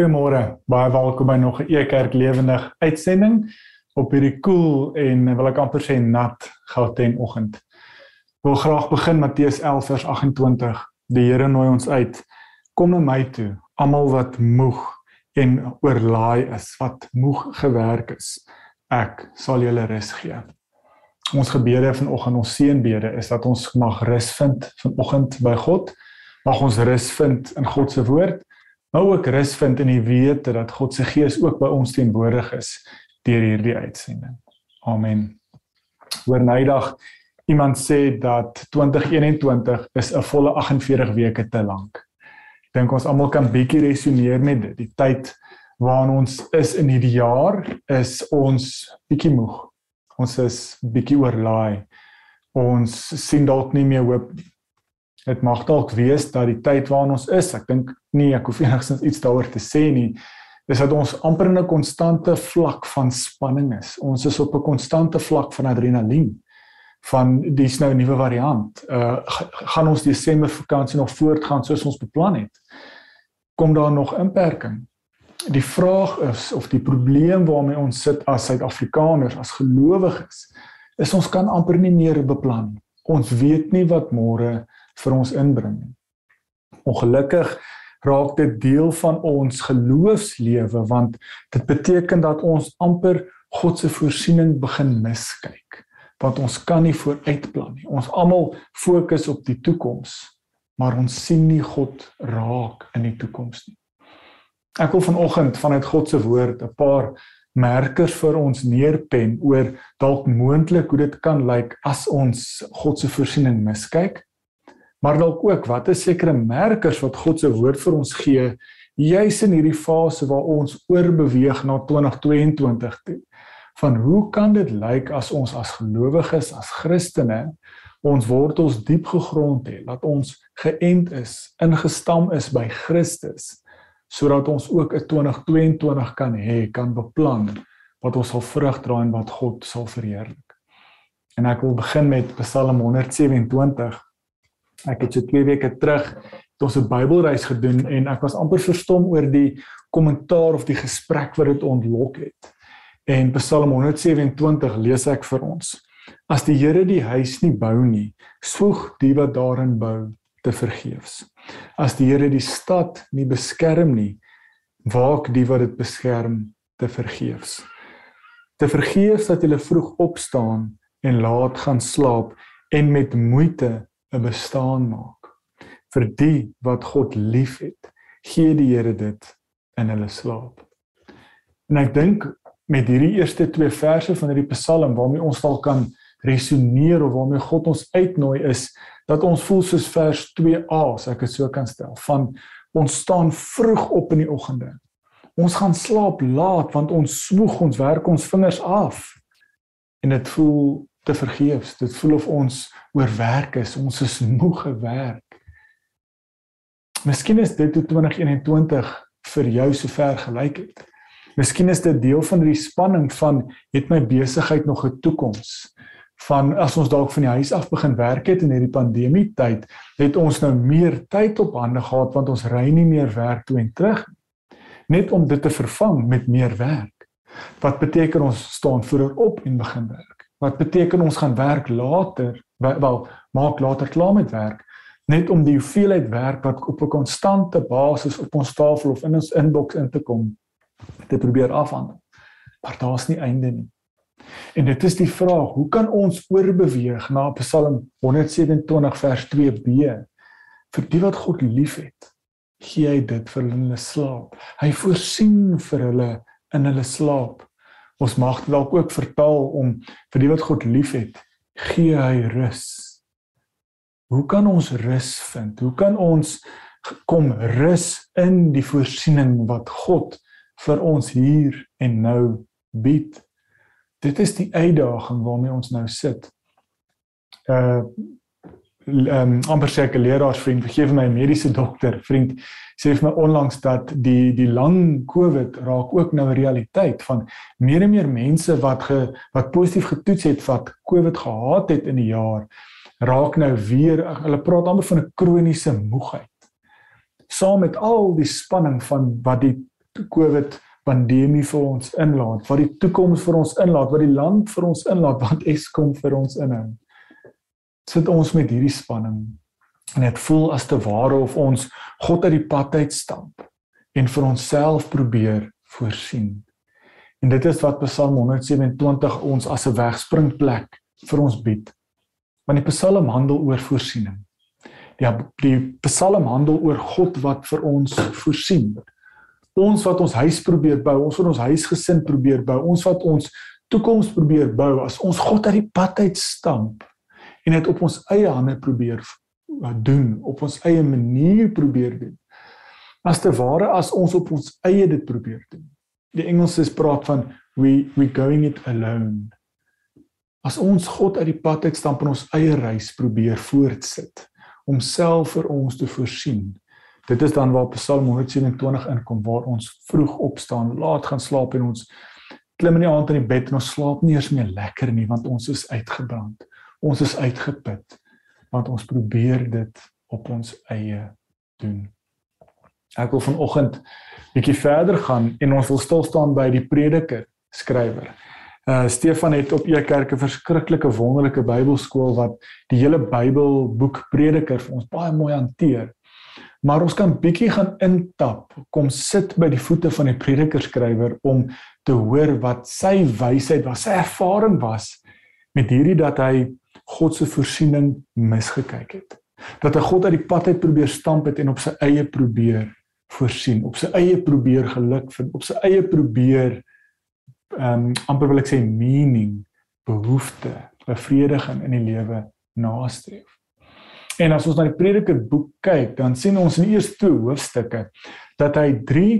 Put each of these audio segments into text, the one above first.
Goeiemôre. Baie welkom by nog 'n Ekerk Lewendig uitsending op hierdie koel cool en wil ek amper sê nat Gauteng oggend. Ek wil graag begin Matteus 11 vers 28. Die Here nooi ons uit. Kom na my toe, almal wat moeg en oorlaai is, wat moeg gewerk is. Ek sal julle rus gee. Ons gebede vanoggend, ons seënbede is dat ons mag rus vind vanoggend by God. Mag ons rus vind in God se woord maar ook rus vind in die wete dat God se gees ook by ons teenwoordig is deur hierdie uitsending. Amen. Oor nydag iemand sê dat 2021 is 'n volle 48 weke te lank. Ek dink ons almal kan bietjie resoneer met dit. Die tyd waarin ons is in hierdie jaar is ons bietjie moeg. Ons is bietjie oorlaai. Ons sien dalk nie meer hoop Dit mag dalk wees dat die tyd waarin ons is, ek dink nie ek hoef enigstens iets daaroor te sê nie, is dat ons amper in 'n konstante vlak van spanning is. Ons is op 'n konstante vlak van adrenalien van dis nou 'n nuwe variant. Uh gaan ons Desember vakansie nog voortgaan soos ons beplan het? Kom daar nog inperking? Die vraag is of die probleem waarmee ons sit as Suid-Afrikaners, as gelowiges, is ons kan amper nie meer beplan. Ons weet nie wat môre vir ons inbring. Ongelukkig raak dit deel van ons geloofslewe want dit beteken dat ons amper God se voorsiening begin miskyk want ons kan nie vooruitplan nie. Ons almal fokus op die toekoms, maar ons sien nie God raak in die toekoms nie. Ek wil vanoggend vanuit God se woord 'n paar merkers vir ons neerpen oor dalk moontlik hoe dit kan lyk as ons God se voorsiening miskyk maar dalk ook wat is sekere merkers wat God se woord vir ons gee juis in hierdie fase waar ons oorbeweeg na 2022 toe van hoe kan dit lyk as ons as gelowiges as Christene ons wortels diep gegrond het dat ons geënt is ingestam is by Christus sodat ons ook 'n 2022 kan hê kan beplan wat ons sal vrug dra en wat God sal verheerlik? En ek wil begin met Psalm 127 Ek het so 2 weke terug het ons 'n Bybelreis gedoen en ek was amper verstom oor die kommentaar of die gesprek wat dit ontlok het. En Psalm 127 lees ek vir ons. As die Here die huis nie bou nie, swoeg die wat daarin bou te vergeefs. As die Here die stad nie beskerm nie, waak die wat dit beskerm te vergeefs. Te vergeefs dat jy vroeg opstaan en laat gaan slaap en met moeite 'n bestaan maak. Vir die wat God liefhet, gee die Here dit in hulle slaap. En ek dink met hierdie eerste twee verse van hierdie Psalm waarmee ons al kan resoneer of waarmee God ons uitnooi is dat ons voel soos vers 2a as ek dit so kan stel van ons staan vroeg op in die oggende. Ons gaan slaap laat want ons smoeg ons werk ons vingers af. En dit voel te vergeefs. Dit voel of ons oorwerk is. Ons is moeg gewerk. Miskien is dit hoe 2021 vir jou sover gelyk het. Miskien is dit deel van die spanning van het my besigheid nog 'n toekoms? Van as ons dalk van die huis af begin werk het in hierdie pandemie tyd, het ons nou meer tyd op hande gehad want ons ry nie meer werk toe en terug net om dit te vervang met meer werk. Wat beteken ons staan vroeër op en begin werk? Wat beteken ons gaan werk later? Wel maak later klaar met werk. Net om die hoeveelheid werk wat op 'n konstante basis op ons tafel of in ons inbox in te kom te probeer afhandel. Maar daar's nie einde nie. En dit is die vraag hoe kan ons oorbeweeg na Psalm 127 vers 2b vir die wat God liefhet gee hy dit vir hulle slaap. Hy voorsien vir hulle in hulle slaap Ons mag dalk ook vertaal om vir die wat God liefhet, gee hy rus. Hoe kan ons rus vind? Hoe kan ons kom rus in die voorsiening wat God vir ons hier en nou bied? Dit is die uitdaging waarmee ons nou sit. Uh ehm um, amper seker leraarsvriend, vergeef my mediese dokter, vriend, sê vir my onlangs dat die die lang COVID raak ook nou 'n realiteit van meer en meer mense wat ge, wat positief getoets het wat COVID gehad het in die jaar raak nou weer hulle praat amper van 'n kroniese moegheid. Saam met al die spanning van wat die COVID pandemie vir ons inlaat, wat die toekoms vir ons inlaat, wat die land vir ons inlaat, wat Eskom vir ons inhou. Sit ons met hierdie spanning en dit voel as te ware of ons God uit die pad uitstamp en vir onsself probeer voorsien. En dit is wat Psalm 127 ons as 'n wegspringplek vir ons bied. Want die Psalm handel oor voorsiening. Die die Psalm handel oor God wat vir ons voorsien. Ons wat ons huis probeer bou, ons wat ons huisgesin probeer bou, ons wat ons toekoms probeer bou, as ons God uit die pad uitstamp en dit op ons eie hande probeer doen, op ons eie manier probeer doen. As te ware as ons op ons eie dit probeer doen. Die Engelsers praat van we we going it alone. As ons God uit die pad uitstamp en ons eie reis probeer voortsit om self vir ons te voorsien. Dit is dan waar Psalm 127 inkom waar ons vroeg opstaan, laat gaan slaap en ons klim in die aand in die bed en ons slaap nie eens meer lekker nie want ons is uitgebrand. Ons is uitgeput want ons probeer dit op ons eie doen. Ek wil vanoggend bietjie verder gaan en ons wil stil staan by die prediker skrywer. Uh Stefan het op Ekerk 'n verskriklike wonderlike Bybelskool wat die hele Bybelboek Prediker vir ons baie mooi hanteer. Maar ons kan bietjie gaan intap, kom sit by die voete van die prediker skrywer om te hoor wat sy wysheid was, sy ervaring was met hierdie dat hy God se voorsiening misgekyk het. Dat hy God uit die pad uit probeer stamp het en op sy eie probeer voorsien, op sy eie probeer geluk vind, op sy eie probeer ehm um, amper wil ek sê meaning, behoefte, bevrediging in die lewe nastreef. En as ons na die Prediker boek kyk, dan sien ons in die eerste hoofstukke dat hy 3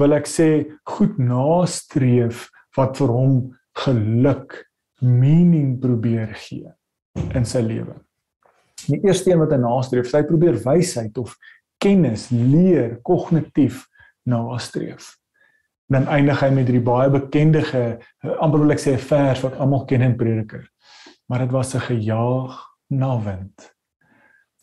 wil ek sê goed nastreef wat vir hom geluk meaning probeer gee in sy lewe. Die eerste een wat hy nastreef, hy probeer wysheid of kennis leer kognitief nastreef. Dan eindig hy met hierdie baie bekende amper wil ek sê 'n vers wat almal ken in Prediker. Maar dit was 'n gejaag na wind.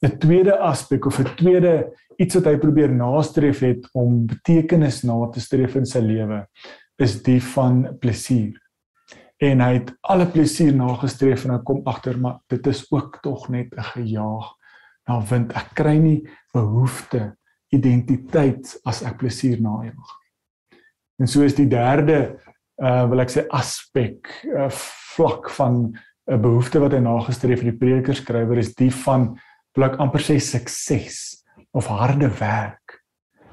'n Tweede aspek of 'n tweede iets wat hy probeer nastreef het om betekenis na te streef in sy lewe is die van plesier en hy het alle plesier nagestreef en hy kom agter maar dit is ook tog net 'n gejaag na wind. Ek kry nie behoefte identiteit as ek plesier najag. En so is die derde uh wil ek sê aspek uh, vlak van 'n behoefte wat hy nagestreef in die prediker skrywer is die van wil ek amper sê sukses of harde werk.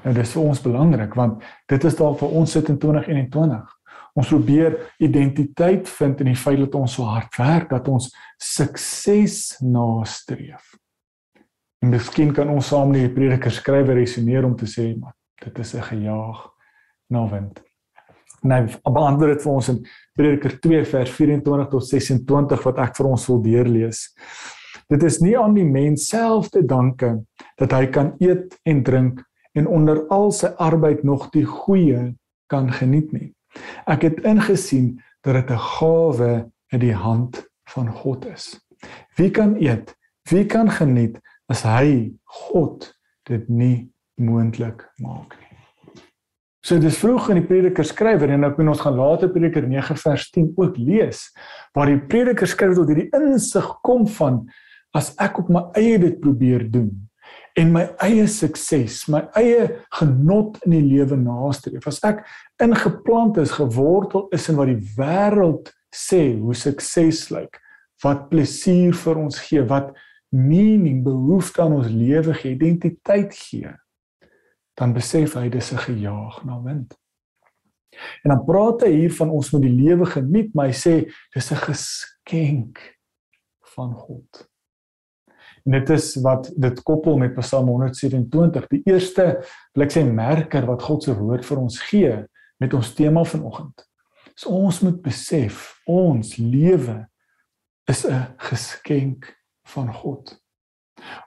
Nou dis vir ons belangrik want dit is dalk vir ons sit in 2021 Ons probeer identiteit vind in die feit dat ons so hard werk dat ons sukses nastreef. En miskien kan ons saam met die prediker skrywer resoneer om te sê maar dit is 'n gejaag na wind. Nou, beantwoord dit vir ons in Prediker 2 vers 24 tot 26 wat ek vir ons wil deurlees. Dit is nie aan die mens self te danke dat hy kan eet en drink en onder al sy arbeid nog die goeie kan geniet nie. Ek het ingesien dat dit 'n gawe in die hand van God is. Wie kan eet? Wie kan geniet as hy God dit nie moontlik maak nie? So dis vroeg in die Prediker skrywer en ek moet ons gaan later Prediker 9 vers 10 ook lees waar die Prediker skryf tot hierdie insig kom van as ek op my eie dit probeer doen en my eie sukses, my eie genot in die lewe nastreef. As ek ingeplant is, gewortel is in wat die wêreld sê hoe sukses lyk, wat plesier vir ons gee, wat meaning, behoefte aan ons lewe gee, identiteit gee, dan besef hy dis 'n gejaag na wind. En dan praat hy hier van ons moet die lewe geniet, maar hy sê dis 'n geskenk van God. En dit is wat dit koppel met Psalm 127. Die eerste wil ek sê merker wat God se woord vir ons gee met ons tema vanoggend. So ons moet besef ons lewe is 'n geskenk van God.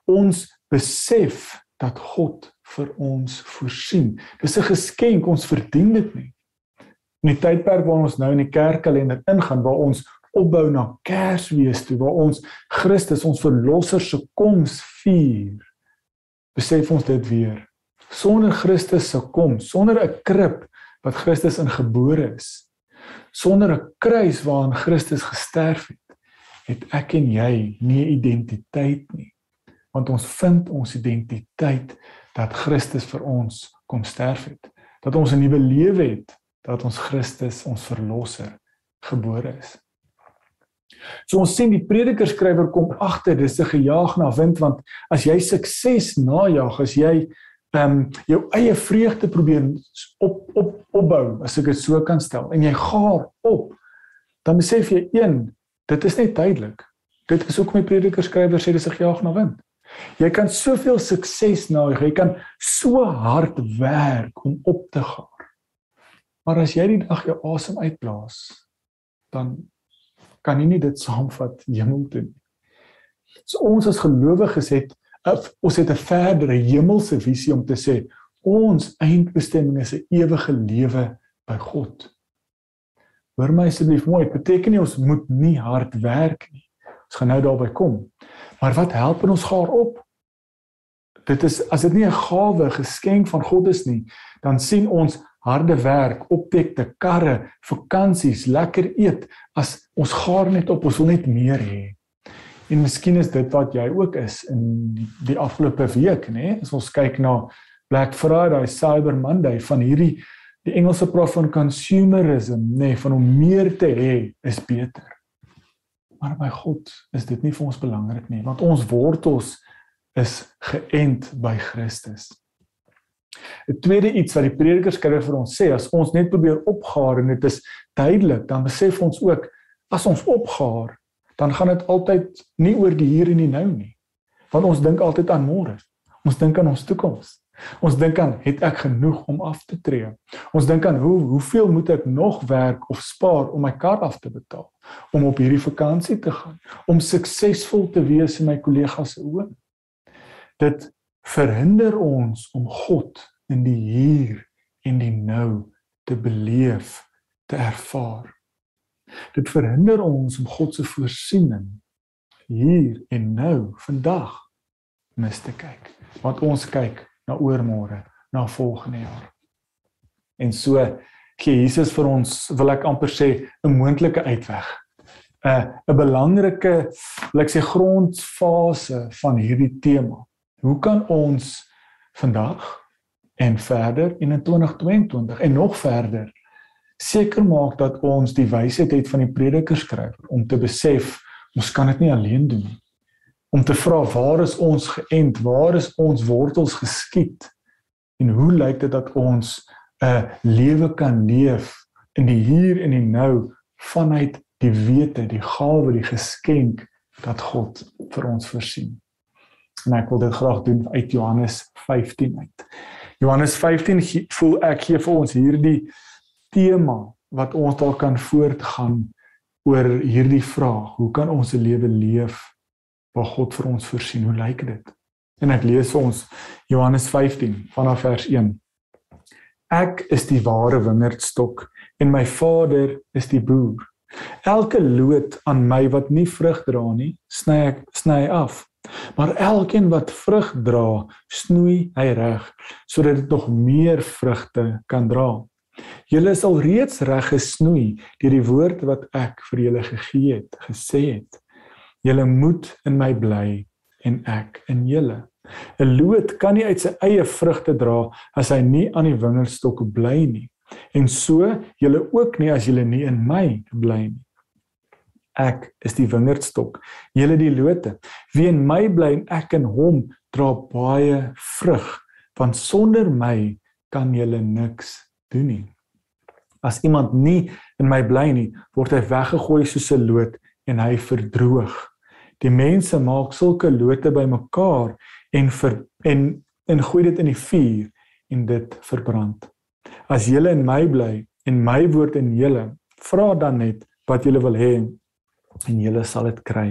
Ons besef dat God vir ons voorsien. Dis 'n geskenk, ons verdien dit nie. In die tydperk waar ons nou in die kerkkalender ingaan waar ons opbou na Kersfees toe waar ons Christus ons verlosser se koms vier. Besef ons dit weer. Sonder Christus se koms, sonder 'n krib, wat Christus ingebore is, sonder 'n kruis waaraan Christus gesterf het, het ek en jy nie 'n identiteit nie. Want ons vind ons identiteit dat Christus vir ons kom sterf het, dat ons 'n nuwe lewe het, dat ons Christus ons verlosser gebore is. So ons sien die prediker skrywer kom agter dis 'n gejaag na wind want as jy sukses najag as jy ehm um, jou eie vreugde probeer op op opbou as ek dit so kan stel en jy gaar op dan besef jy een dit is net tydelik. Dit is ook my prediker skrywer sê dis 'n gejaag na wind. Jy kan soveel sukses najag jy kan so hard werk om op te gaar. Maar as jy die dag jou asem uitblaas dan kan jy nie dit saamvat hemel toe nie. So ons as gelowiges het ons het 'n verdere hemelse visie om te sê ons eindbestemming is 'n ewige lewe by God. Hoor my asseblief mooi, beteken nie ons moet nie hard werk nie. Ons gaan nou daarby kom. Maar wat help ons gaar op? Dit is as dit nie 'n gawe geskenk van God is nie, dan sien ons harde werk, optekte karre, vakansies, lekker eet as ons gaar net op, ons wil net meer hê. En miskien is dit wat jy ook is in die, die afgelope week, nê? As ons kyk na Black Friday, Cyber Monday van hierdie die Engelse praat van consumerism, nê, van om meer te hê is beter. Maar by God is dit nie vir ons belangrik nie, want ons wortels is geënt by Christus. 'n Tweede iets wat die prediker skryf vir ons sê, as ons net probeer opgaar en dit is duidelik, dan besef ons ook as ons opgaar, dan gaan dit altyd nie oor die hier en die nou nie. Want ons dink altyd aan môre. Ons dink aan ons toekoms. Ons dink aan het ek genoeg om af te tree? Ons dink aan hoe hoeveel moet ek nog werk of spaar om my kar af te betaal, om op hierdie vakansie te gaan, om suksesvol te wees in my kollegas se oë. Dit verhinder ons om God in die hier en die nou te beleef, te ervaar. Dit verhinder ons om God se voorsiening hier en nou vandag mis te kyk. Want ons kyk na oormôre, na volgende jaar. En so gee Jesus vir ons, wil ek amper sê, 'n moontlike uitweg. 'n 'n belangrike, wil ek sê grondfase van hierdie tema. Hoe kan ons vandag en verder in 2022 en nog verder seker maak dat ons die wysheid het van die prediker skrywer om te besef ons kan dit nie alleen doen nie. Om te vra waar is ons geënt? Waar is ons wortels geskiet? En hoe lyk dit dat ons 'n lewe kan leef in die hier en die nou vanuit die wete, die gawe, die geskenk dat God vir ons voorsien? En ek wil dit graag doen uit Johannes 15 uit. Johannes 15 voel ek gee vir ons hierdie tema wat ons dalk kan voortgaan oor hierdie vraag, hoe kan ons 'n lewe leef waar God vir ons voorsien? Hoe lyk dit? En ek lees vir ons Johannes 15 vanaf vers 1. Ek is die ware wingerdstok en my Vader is die boer. Elke loot aan my wat nie vrug dra nie, sny ek sny af Maar elkeen wat vrug dra, snoei hy reg sodat dit nog meer vrugte kan dra. Julle is al reeds reg gesnoei deur die woord wat ek vir julle gegee het, gesê het. Julle moet in my bly en ek in julle. 'n Loot kan nie uit sy eie vrugte dra as hy nie aan die wingerdstok bly nie. En so julle ook nie as julle nie in my bly nie. Ek is die wingerdstok, julle die lote. Wie in my bly en ek in hom, dra baie vrug, want sonder my kan julle niks doen nie. As iemand nie in my bly nie, word hy weggegooi soos 'n loot en hy verdroog. Die mense maak sulke lote bymekaar en ver, en en gooi dit in die vuur en dit verbrand. As julle in my bly en my woord in julle, vra dan net wat julle wil hê en julle sal dit kry.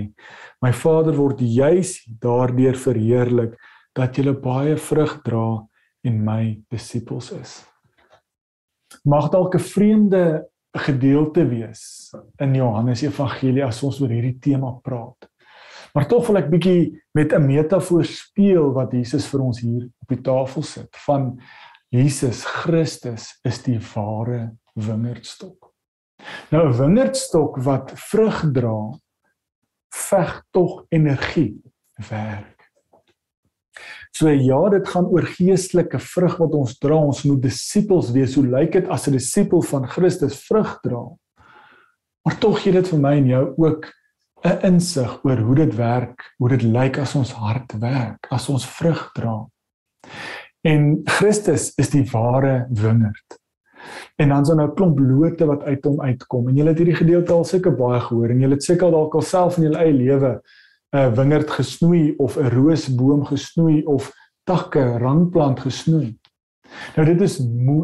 My Vader word juis daardeur verheerlik dat julle baie vrug dra en my disippels is. Mag dalk 'n vreemde gedeelte wees in Johannes Evangelie as ons oor hierdie tema praat. Maar tog wil ek bietjie met 'n metafoor speel wat Jesus vir ons hier op die tafel sit van Jesus Christus is die ware wingerdstok. Nou 'n wingerdstok wat vrug dra, veg tog energie werk. So ja, dit gaan oor geestelike vrug wat ons dra. Ons moet disippels wees. Hoe lyk dit as 'n disipel van Christus vrug dra? Maar tog gee dit vir my en jou ook 'n insig oor hoe dit werk, hoe dit lyk as ons hard werk, as ons vrug dra. En Christus is die ware wingerd. En dan so nou 'n klomp lote wat uit hom uitkom. En jy het hierdie gedeelte al seker baie gehoor en jy het seker dalk alself in jou eie lewe 'n wingerd gesnoei of 'n roosboom gesnoei of takke, randplant gesnoei. Nou dit is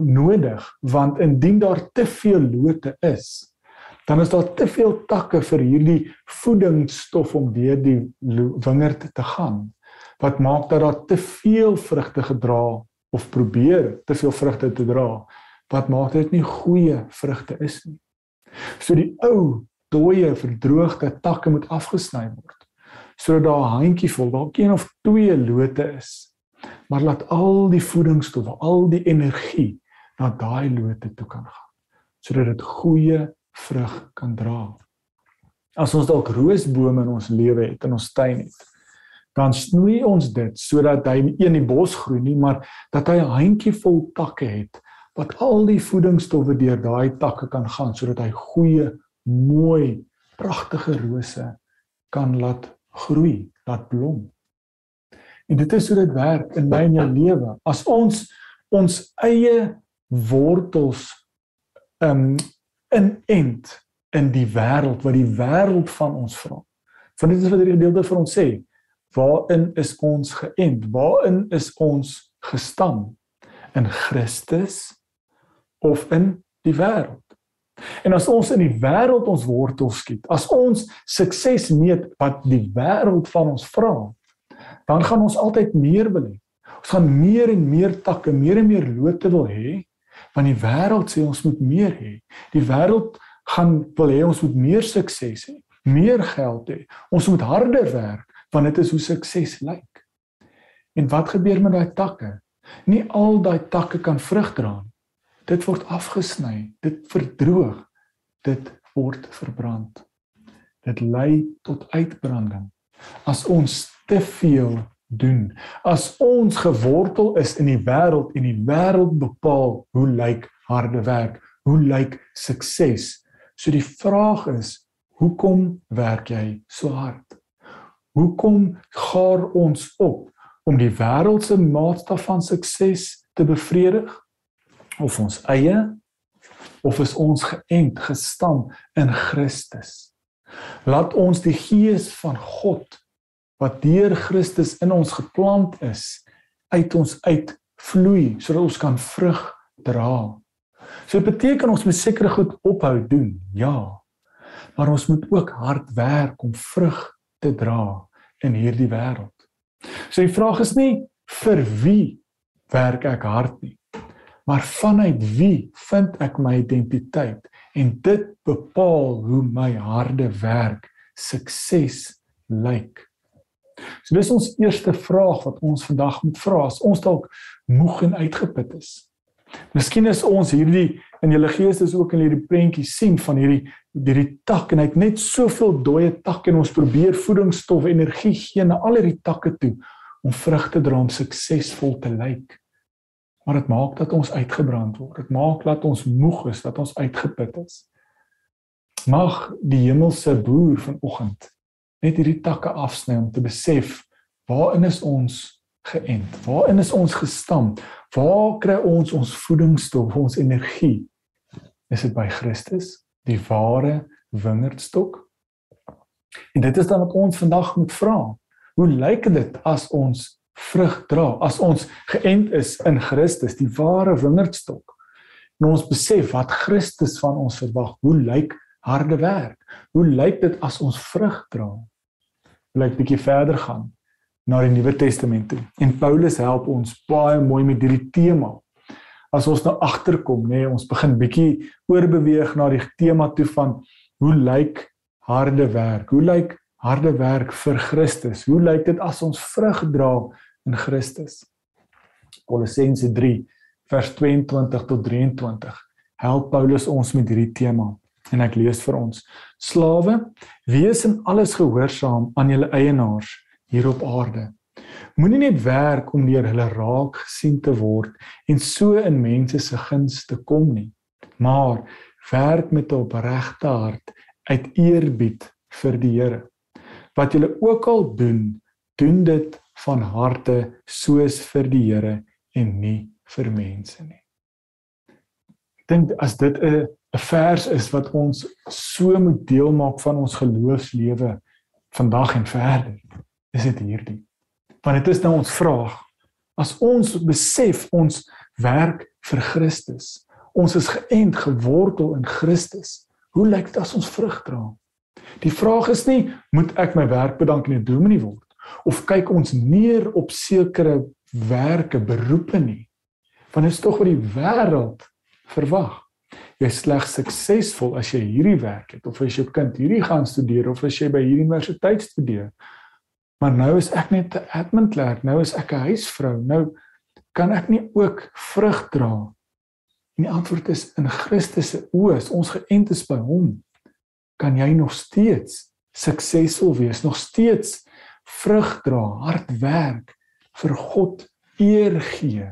nodig want indien daar te veel lote is, dan is daar te veel takke vir hierdie voedingsstof om deur die wingerd te gaan. Wat maak dat daar te veel vrugte gedra of probeer te veel vrugte te dra? Wat maak dit nie goeie vrugte is nie. So die ou dooie verdroogde takke moet afgesny word sodat daar 'n handjievol, dalk een of twee lote is. Maar laat al die voedingsstowwe, al die energie na daai lote toe kan gaan sodat dit goeie vrug kan dra. As ons dalk roosbome in ons lewe het in ons tuin het, dan snoei ons dit sodat hy nie in die bos groei nie, maar dat hy 'n handjievol takke het wat al die voedingsstowwe deur daai takke kan gaan sodat hy goeie, mooi, pragtige rose kan laat groei, laat blom. En dit is hoe dit werk in my en jou lewe. As ons ons eie wortels um inent in die wêreld wat die wêreld van ons vra. Want dit is wat hierdie gedeelte vir ons sê. Waarin is ons geënt? Waarin is ons gestam? In Christus of in die wêreld? En as ons in die wêreld ons wortels skiet, as ons sukses meet wat die wêreld van ons vra, dan gaan ons altyd meer wil hê. Ons gaan meer en meer takke, meer en meer lote wil hê, want die wêreld sê ons moet meer hê. Die wêreld gaan wil hê ons moet meer sukses hê, meer geld hê. Ons moet harder werk, want dit is hoe sukses lyk. En wat gebeur met daai takke? Nie al daai takke kan vrug dra nie dit word afgesny, dit verdroog, dit word verbrand. Dit lei tot uitbranding. As ons te veel doen, as ons gewortel is in die wêreld en die wêreld bepaal hoe lyk harde werk, hoe lyk sukses. So die vraag is, hoekom werk jy so hard? Hoekom gaar ons op om die wêreldse maatstaf van sukses te bevredig? of ons eie of is ons geënt gestam in Christus. Laat ons die gees van God wat deur Christus in ons geplant is uit ons uitvloei sodat ons kan vrug dra. So beteken ons moet sekere goed ophou doen. Ja. Maar ons moet ook hard werk om vrug te dra in hierdie wêreld. So die vraag is nie vir wie werk ek hard nie maar vanuit wie vind ek my identiteit en dit bepaal hoe my harde werk sukses lyk. So dis ons eerste vraag wat ons vandag moet vra as ons dalk moeg en uitgeput is. Miskien is ons hierdie in julle gees is ook in hierdie prentjie sien van hierdie hierdie tak en hy het net soveel dooie takke en ons probeer voedingsstof energie gee na al hierdie takke toe om vrugte dra om suksesvol te lyk maar dit maak dat ons uitgebrand word. Dit maak dat ons moeg is, dat ons uitgeput is. Mag die hemelse boer vanoggend net hierdie takke afsny om te besef waarin is ons geënt? Waarin is ons gestam? Waar kry ons ons voedingsstof, ons energie? Is dit by Christus, die ware wingerdstok? En dit is dan wat ons vandag moet vra. Hoe lyk dit as ons vrug dra as ons geënt is in Christus, die ware wingerdstok. En ons besef wat Christus van ons verwag. Hoe lyk harde werk? Hoe lyk dit as ons vrug dra? Wil ek bietjie verder gaan na die Nuwe Testament toe. En Paulus help ons baie mooi met hierdie tema. As ons nou agterkom, nê, nee, ons begin bietjie oorbeweeg na die tema toe van hoe lyk harde werk? Hoe lyk harde werk vir Christus? Hoe lyk dit as ons vrug dra in Christus. Kolossense 3 vers 22 tot 23 help Paulus ons met hierdie tema en ek lees vir ons slawe wees in alles gehoorsaam aan julle eienaars hier op aarde. Moenie net werk om deur hulle raak gesien te word en so in mense se guns te kom nie maar werk met 'n opregte hart uit eerbied vir die Here. Wat julle ook al doen doen dit van harte soos vir die Here en nie vir mense nie. Dink as dit 'n 'n vers is wat ons so moet deel maak van ons geloofslewe vandag en verder, is dit hierdie. Want dit is nou ons vraag. As ons besef ons werk vir Christus, ons is geënt gewortel in Christus, hoe lyk dit as ons vrug dra? Die vraag is nie moet ek my werk bedank in 'n dominee word of kyk ons neer op sekere werke, beroepe nie. Want dit is tog wat die wêreld verwag. Jy slegs suksesvol as jy hierdie werk het of as jou kind hierdie gaan studeer of as jy by hierdie universiteit studeer. Maar nou is ek net 'n admin klerk, nou is ek 'n huisvrou. Nou kan ek nie ook vrug dra. En die antwoord is in Christus se oë, ons geënt is by hom, kan jy nog steeds suksesvol wees, nog steeds vrug dra, hard werk vir God eer gee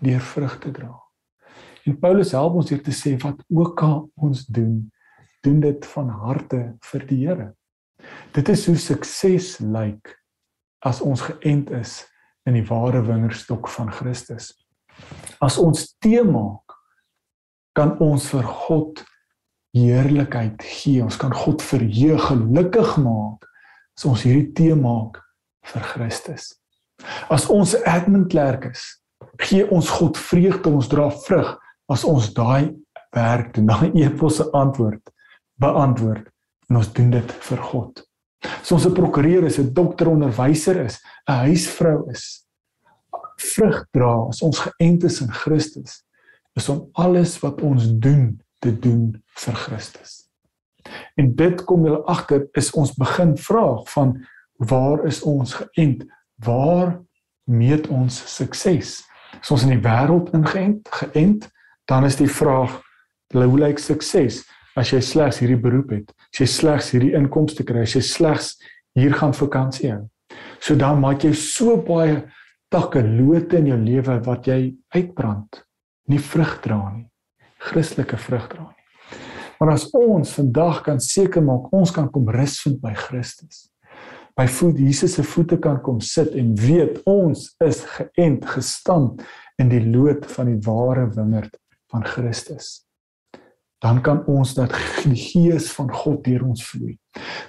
deur vrug te dra. En Paulus help ons hier te sê wat ook al ons doen, doen dit van harte vir die Here. Dit is hoe sukses lyk as ons geënt is in die ware wingerdstok van Christus. As ons te maak, kan ons vir God heerlikheid gee. Ons kan God verheug, gelukkig maak as ons hierdie te maak vir Christus. As ons admin klerk is, gee ons God vreugde, ons dra vrug as ons daai werk doen, daai eposse antwoord beantwoord en ons doen dit vir God. So ons 'n prokureur is, 'n dokter, onderwyser is, 'n huisvrou is, vrug dra as ons geënt is in Christus, is om alles wat ons doen te doen vir Christus. En dit kom julle agter is ons begin vraag van waar is ons geënt? Waar meet ons sukses? Is ons in die wêreld ingeënt, geënt? dan is die vraag hoe lyk sukses as jy slegs hierdie beroep het as jy slegs hierdie inkomste kry as jy slegs hier gaan vakansie hou. So dan maak jy so baie takke lote in jou lewe wat jy uitbrand. Nie vrug dra nie. Christelike vrug dra nie. Maar as ons vandag kan seker maak ons kan kom rus vind by Christus. By voet Jesus se voete kan kom sit en weet ons is geënt gestand in die lood van die ware wingerd van Christus. Dan kan ons dat gees van God deur ons vloei.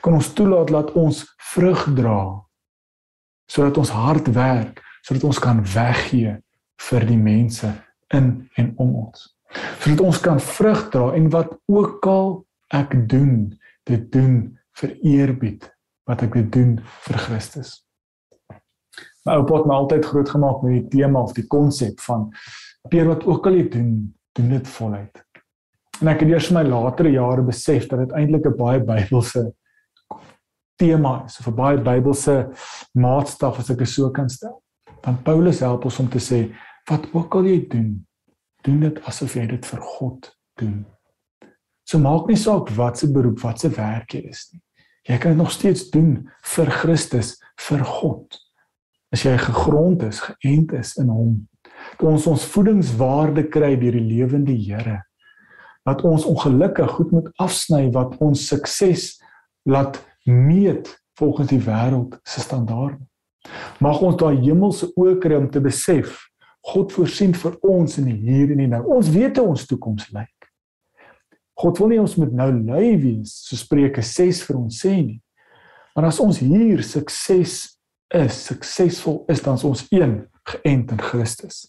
Kan ons toelaat dat ons vrug dra sodat ons hard werk, sodat ons kan weggee vir die mense in en om ons. Sodat ons kan vrug dra en wat ook al ek doen, dit doen vir eerbied wat ek dit doen vir Christus. My oupa het my altyd groot gemaak met die tema of die konsep van peer wat ook al jy doen, doen dit voluit. En ek het eers in my latere jare besef dat dit eintlik 'n baie Bybelse tema is, of 'n baie Bybelse maatstaf as ek dit so kan stel. Want Paulus help ons om te sê wat ook al jy doen, doen dit asof jy dit vir God doen. So maak nie saak wat se beroep, wat se werk jy is nie. Jy kan dit nog steeds doen vir Christus, vir God. As jy gegrond is, geënt is in hom, dat ons ons voedingswaarde kry deur die lewende Here. Dat ons ongelukkig goed moet afsny wat ons sukses laat meet volgens die wêreld se standaarde. Mag ons daai hemelse oë kry om te besef God voorsien vir ons in die hier en die nou. Ons weet hoe ons toekoms lyk. God wil nie ons moet nou lui wees, so Spreuke 6 vir ons sê nie. Maar as ons hier sukses is, suksesvol is, dan is ons een geënt in Christus.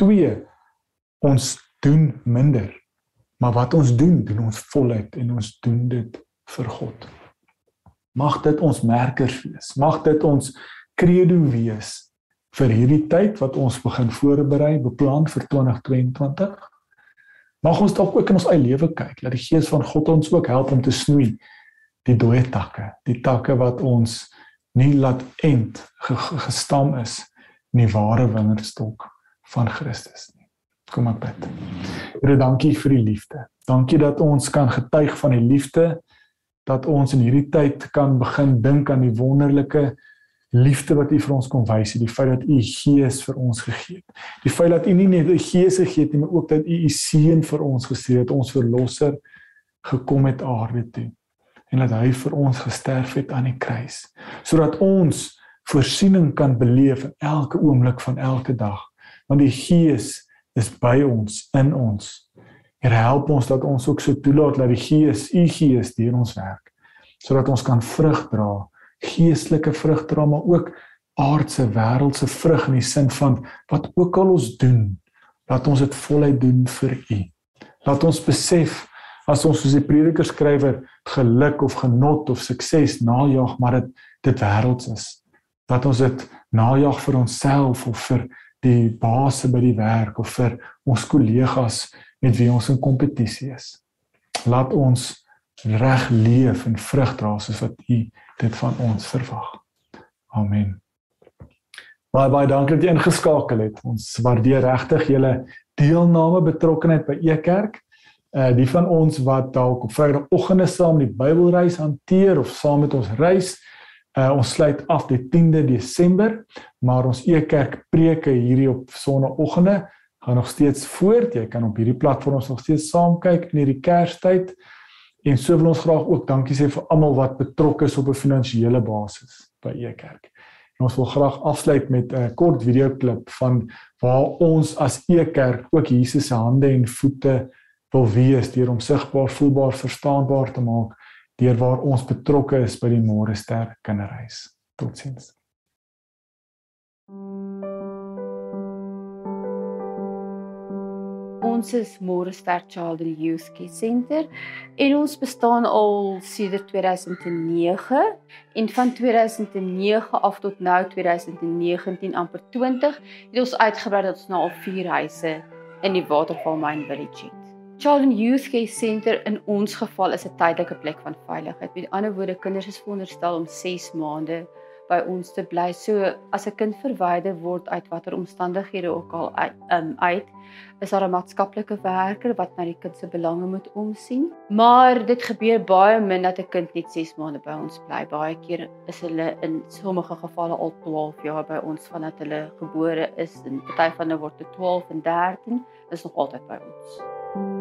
2 ons doen minder. Maar wat ons doen, doen ons voluit en ons doen dit vir God. Mag dit ons merkers wees. Mag dit ons credo wees vir hierdie tyd wat ons begin voorberei, beplan vir 2022. Mag ons dalk ook in ons eie lewe kyk, dat die Gees van God ons ook help om te snoei die dooie takke, die takke wat ons nie laat end gestam is in die ware wingerdstok van Christus nie. Kom ek bid. Here, dankie vir die liefde. Dankie dat ons kan getuig van die liefde dat ons in hierdie tyd kan begin dink aan die wonderlike liefde wat U vir ons kom wys, die feit dat U Gees vir ons gegee het. Die feit dat U nie net U Gees gegee het nie, maar ook dat U U seun vir ons gestuur het, ons verlosser gekom het aarde toe en dat hy vir ons gesterf het aan die kruis sodat ons voorsiening kan beleef in elke oomblik van elke dag want die Gees is by ons in ons. Here help ons dat ons ook so toelaat dat die Gees, U Gees deur ons werk sodat ons kan vrug dra, geestelike vrug dra maar ook aardse wêreldse vrug in die sin van wat ook al ons doen, laat ons dit voluit doen vir U. Laat ons besef as ons soos die prediker skrywer geluk of genot of sukses najag maar dit dit wêrelds is. Dat ons dit najag vir onsself of vir die baas by die werk of vir ons kollegas met wie ons in kompetisie is. Laat ons reg leef en vrug dra soos wat U dit van ons verwag. Amen. Baie baie dankie dat jy ingeskakel het. Ons waardeer regtig julle deelname betrokkeheid by Ekerk. Uh die van ons wat dalk op Vrydagoggende saam die Bybelreis hanteer of saam met ons reis, Uh, ons sluit af die 10de Desember, maar ons Ekerk preke hierdie op Sondagoggende gaan nog steeds voort. Jy kan op hierdie platforms nog steeds saam kyk in hierdie Kerstyd. En so wil ons graag ook dankie sê vir almal wat betrokke is op 'n finansiële basis by Ekerk. En ons wil graag afsluit met 'n kort videoklip van waar ons as Ekerk ook Jesus se hande en voete wil wees deur om sigbaar, voelbaar, verstaanbaar te maak deur waar ons betrokke is by die Môre Ster Kinderhuis. Totsiens. Ons is Môre Ster Child and Youth Care Center en ons bestaan al sedert 2009 en van 2009 af tot nou 2019 amper 20 het ons uitgebrei dat ons nou al 4 huise in die Waterval Mine Village het. Child and Youth Care Center in ons geval is 'n tydelike plek van veiligheid. Met ander woorde, kinders is veronderstel om 6 maande by ons te bly. So as 'n kind verwyder word uit watter omstandighede ook al uit, um, uit is daar 'n maatskaplike werker wat na die kind se belange moet omsien. Maar dit gebeur baie min dat 'n kind net 6 maande by ons bly. Baie keer is hulle in sommige gevalle al 12 jaar by ons vandat hulle gebore is en party van hulle word te 12 en 13 is nog altyd by ons. Thank you